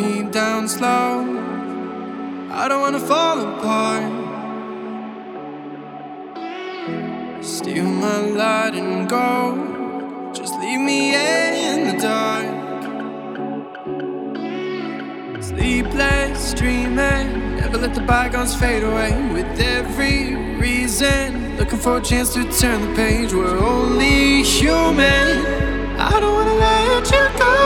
me down slow. I don't wanna fall apart. Steal my light and go. Just leave me in the dark. Sleepless, dreaming. Never let the bygones fade away. With every reason, looking for a chance to turn the page. We're only human. I don't wanna let you go.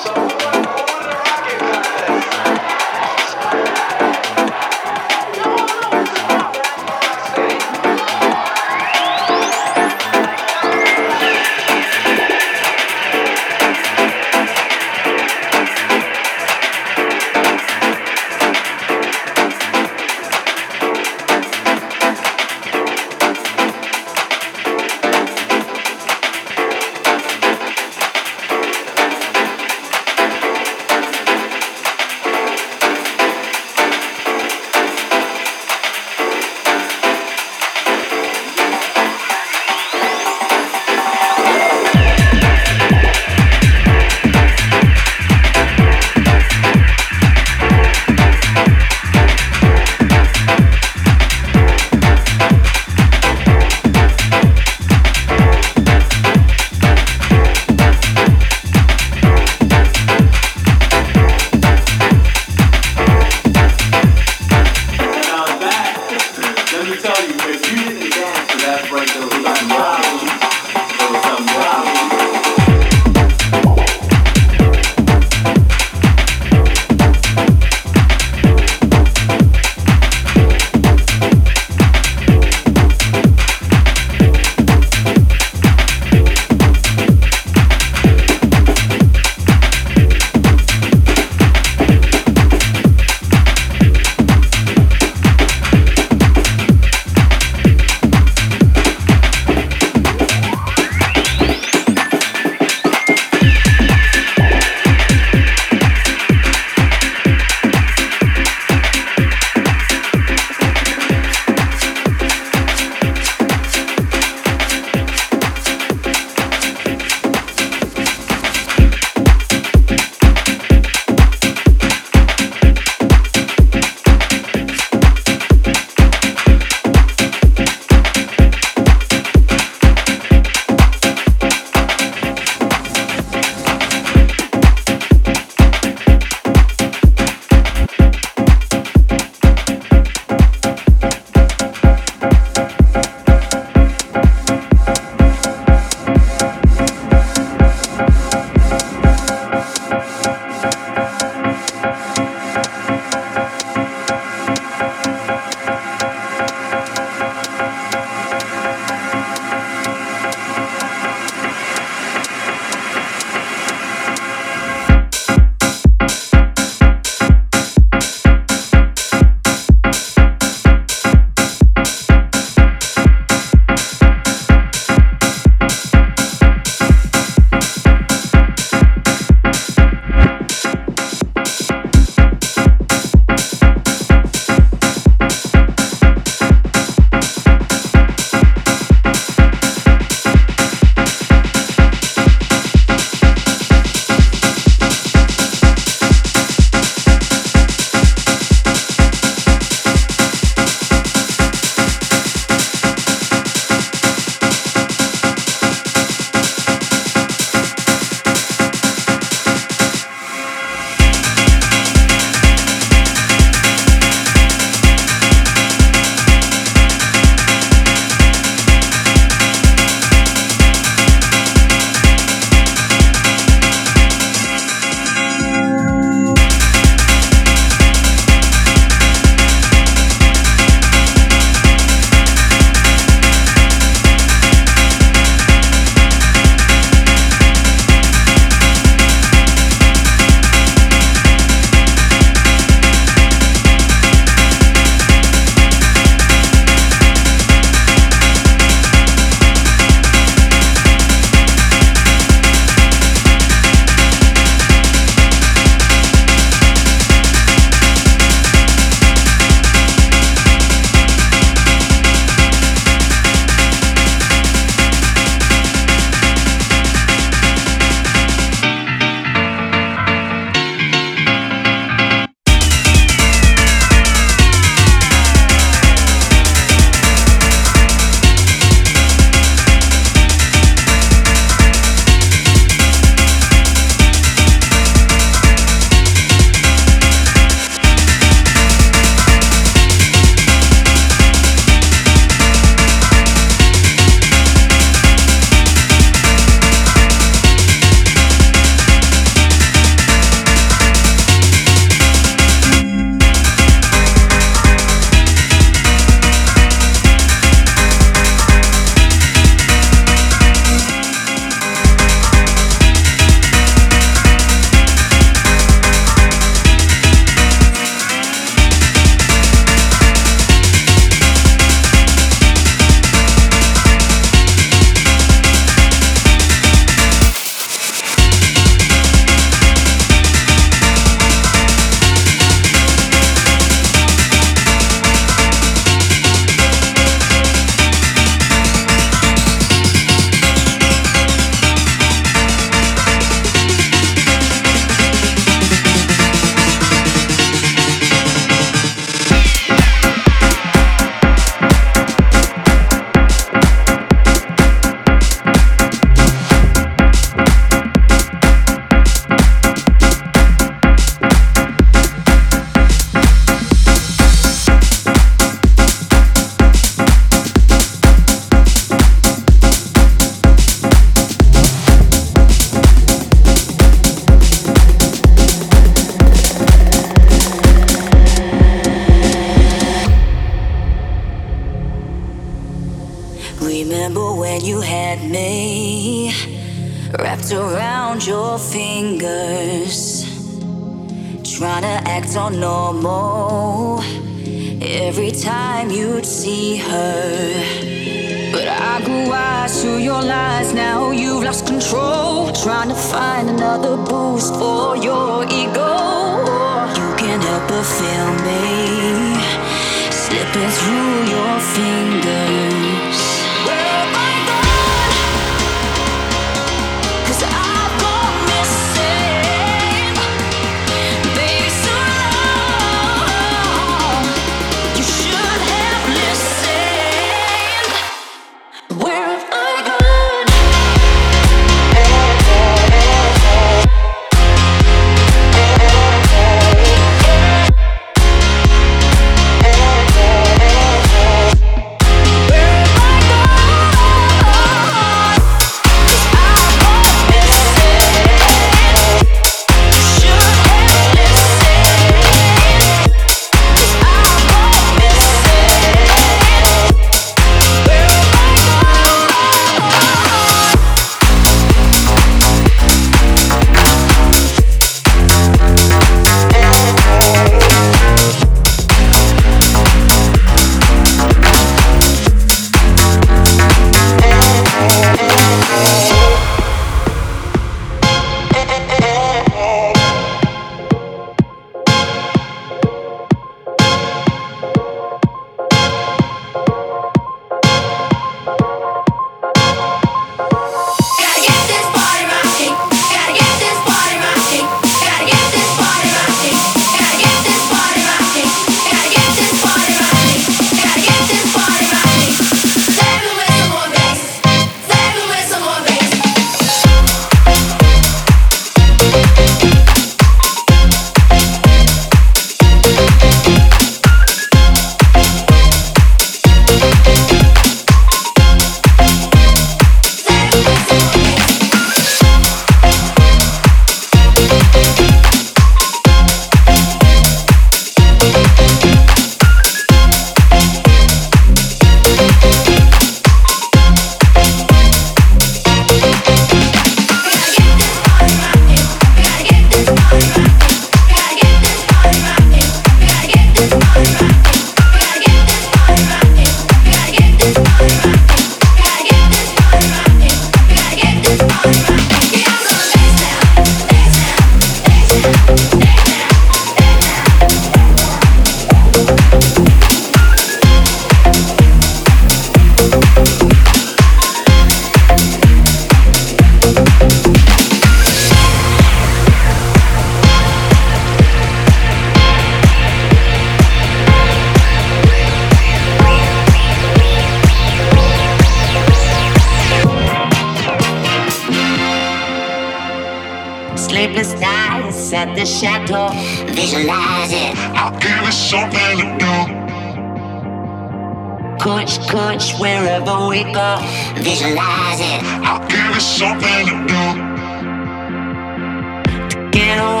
Get away.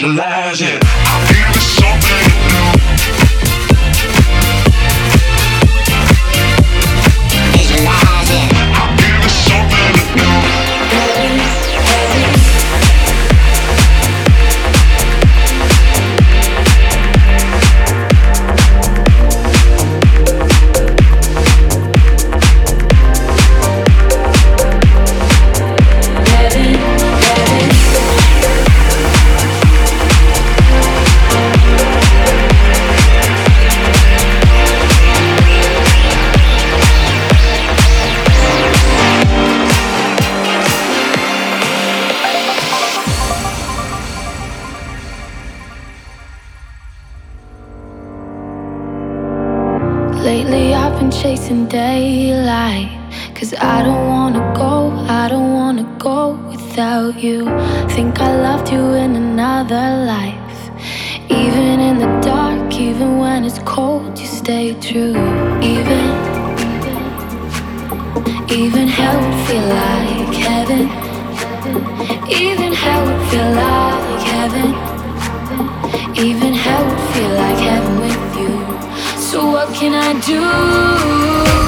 Visualize it. Cause I don't wanna go, I don't wanna go without you. Think I loved you in another life. Even in the dark, even when it's cold, you stay true. Even, even hell would feel like heaven. Even hell would feel like heaven. Even hell would feel like heaven with you. So what can I do?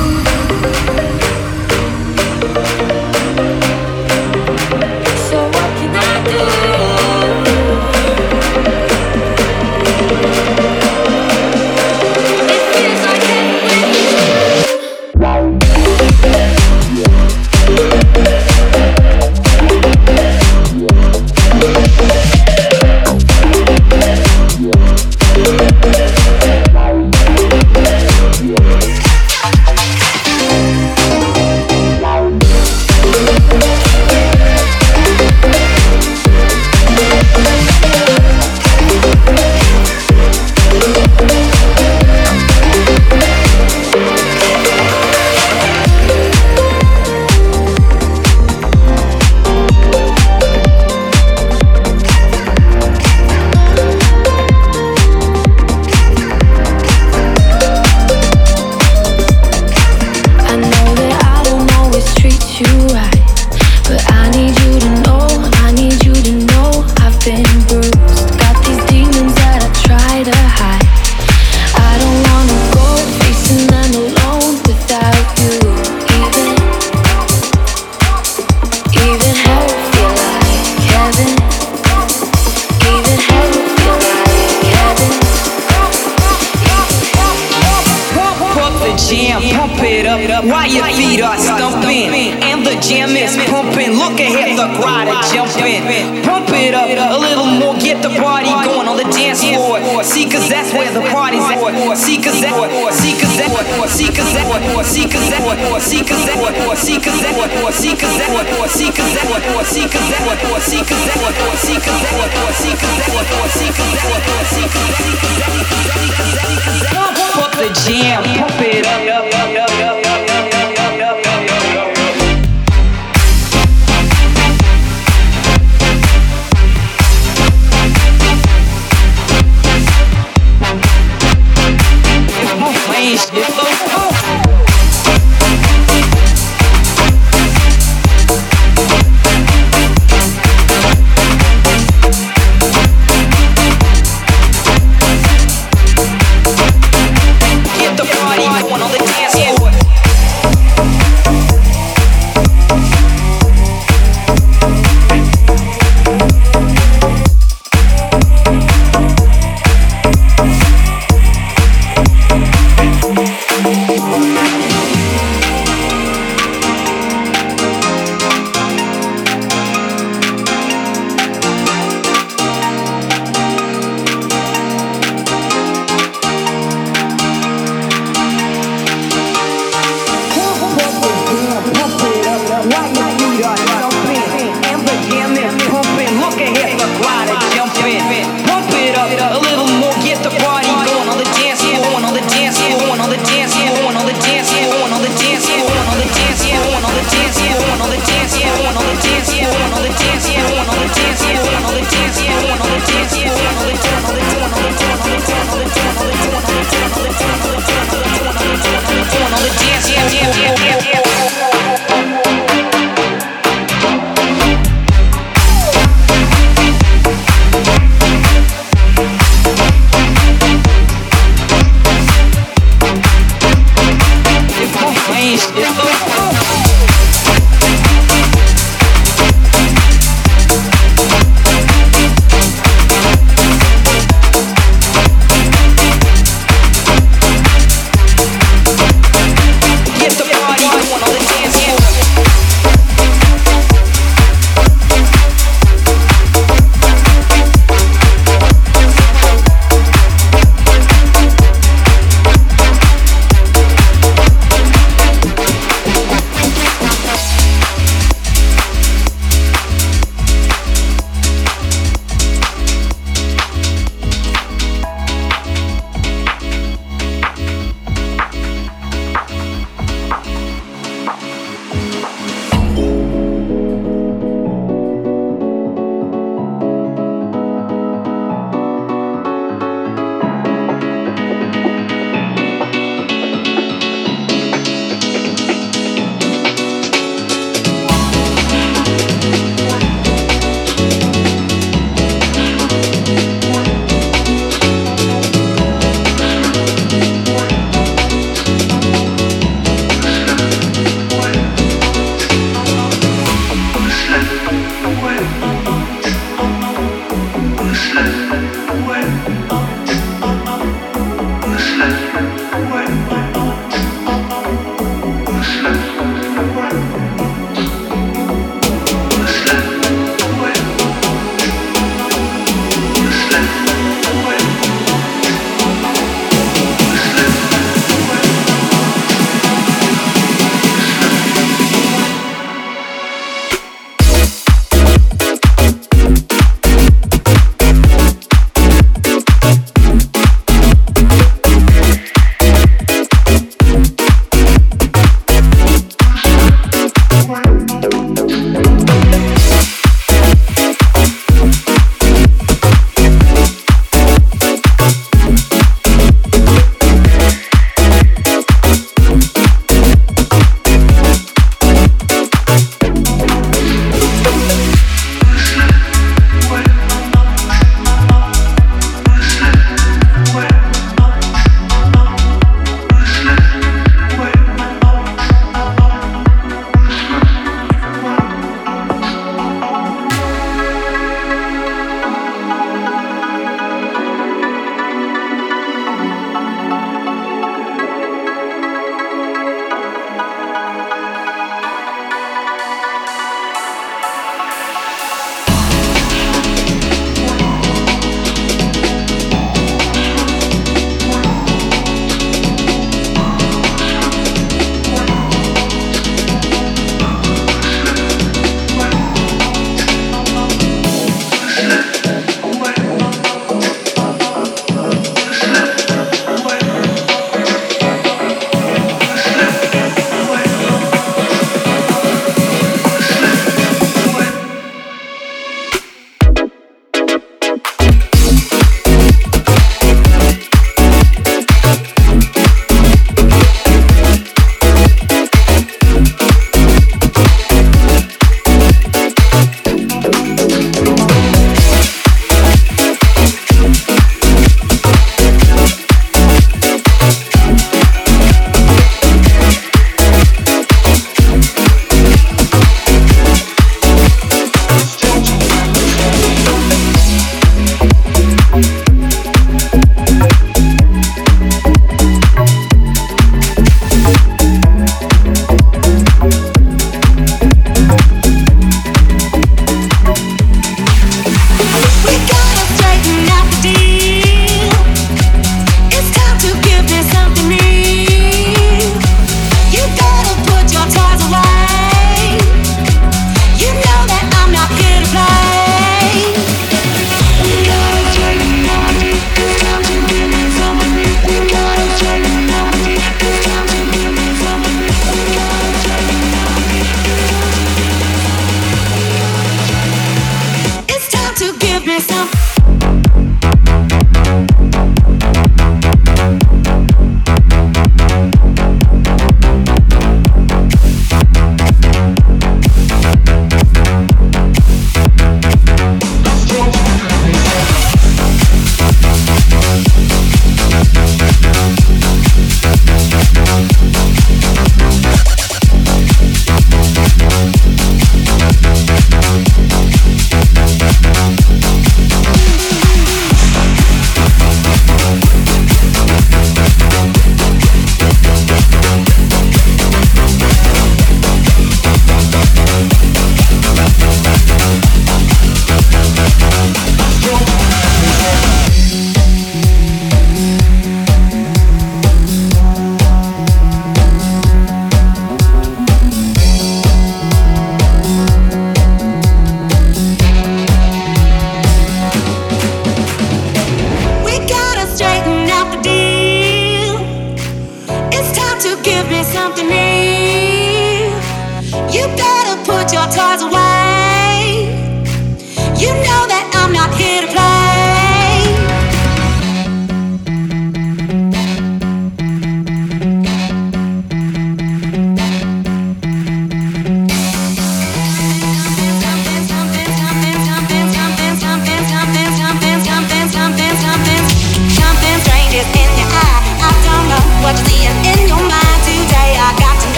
Up while your feet are stumping. And the jam is pumping. Look ahead, the crowd are jumping. Pump it up a little more, get the party going on the dance floor. See, cause that's where the party's at. See, cause that, see, cause that, see, cause that, see, cause that, see, cause that, see, cause that, see, cause that, see, cause that, see, cause that, see, cause that, see, cause that, see, cause that, see, cause that, Pump up the jam, pump it up, up, up, up, up, up, up, up, up, up, up, up.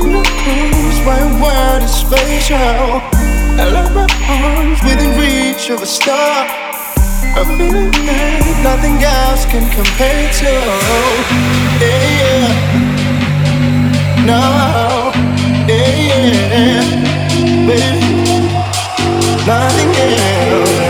Close, my world is spatial. I love my arms within reach of a star. A feeling that nothing else can compare to. Yeah, yeah. No, yeah, yeah. Baby, nothing else.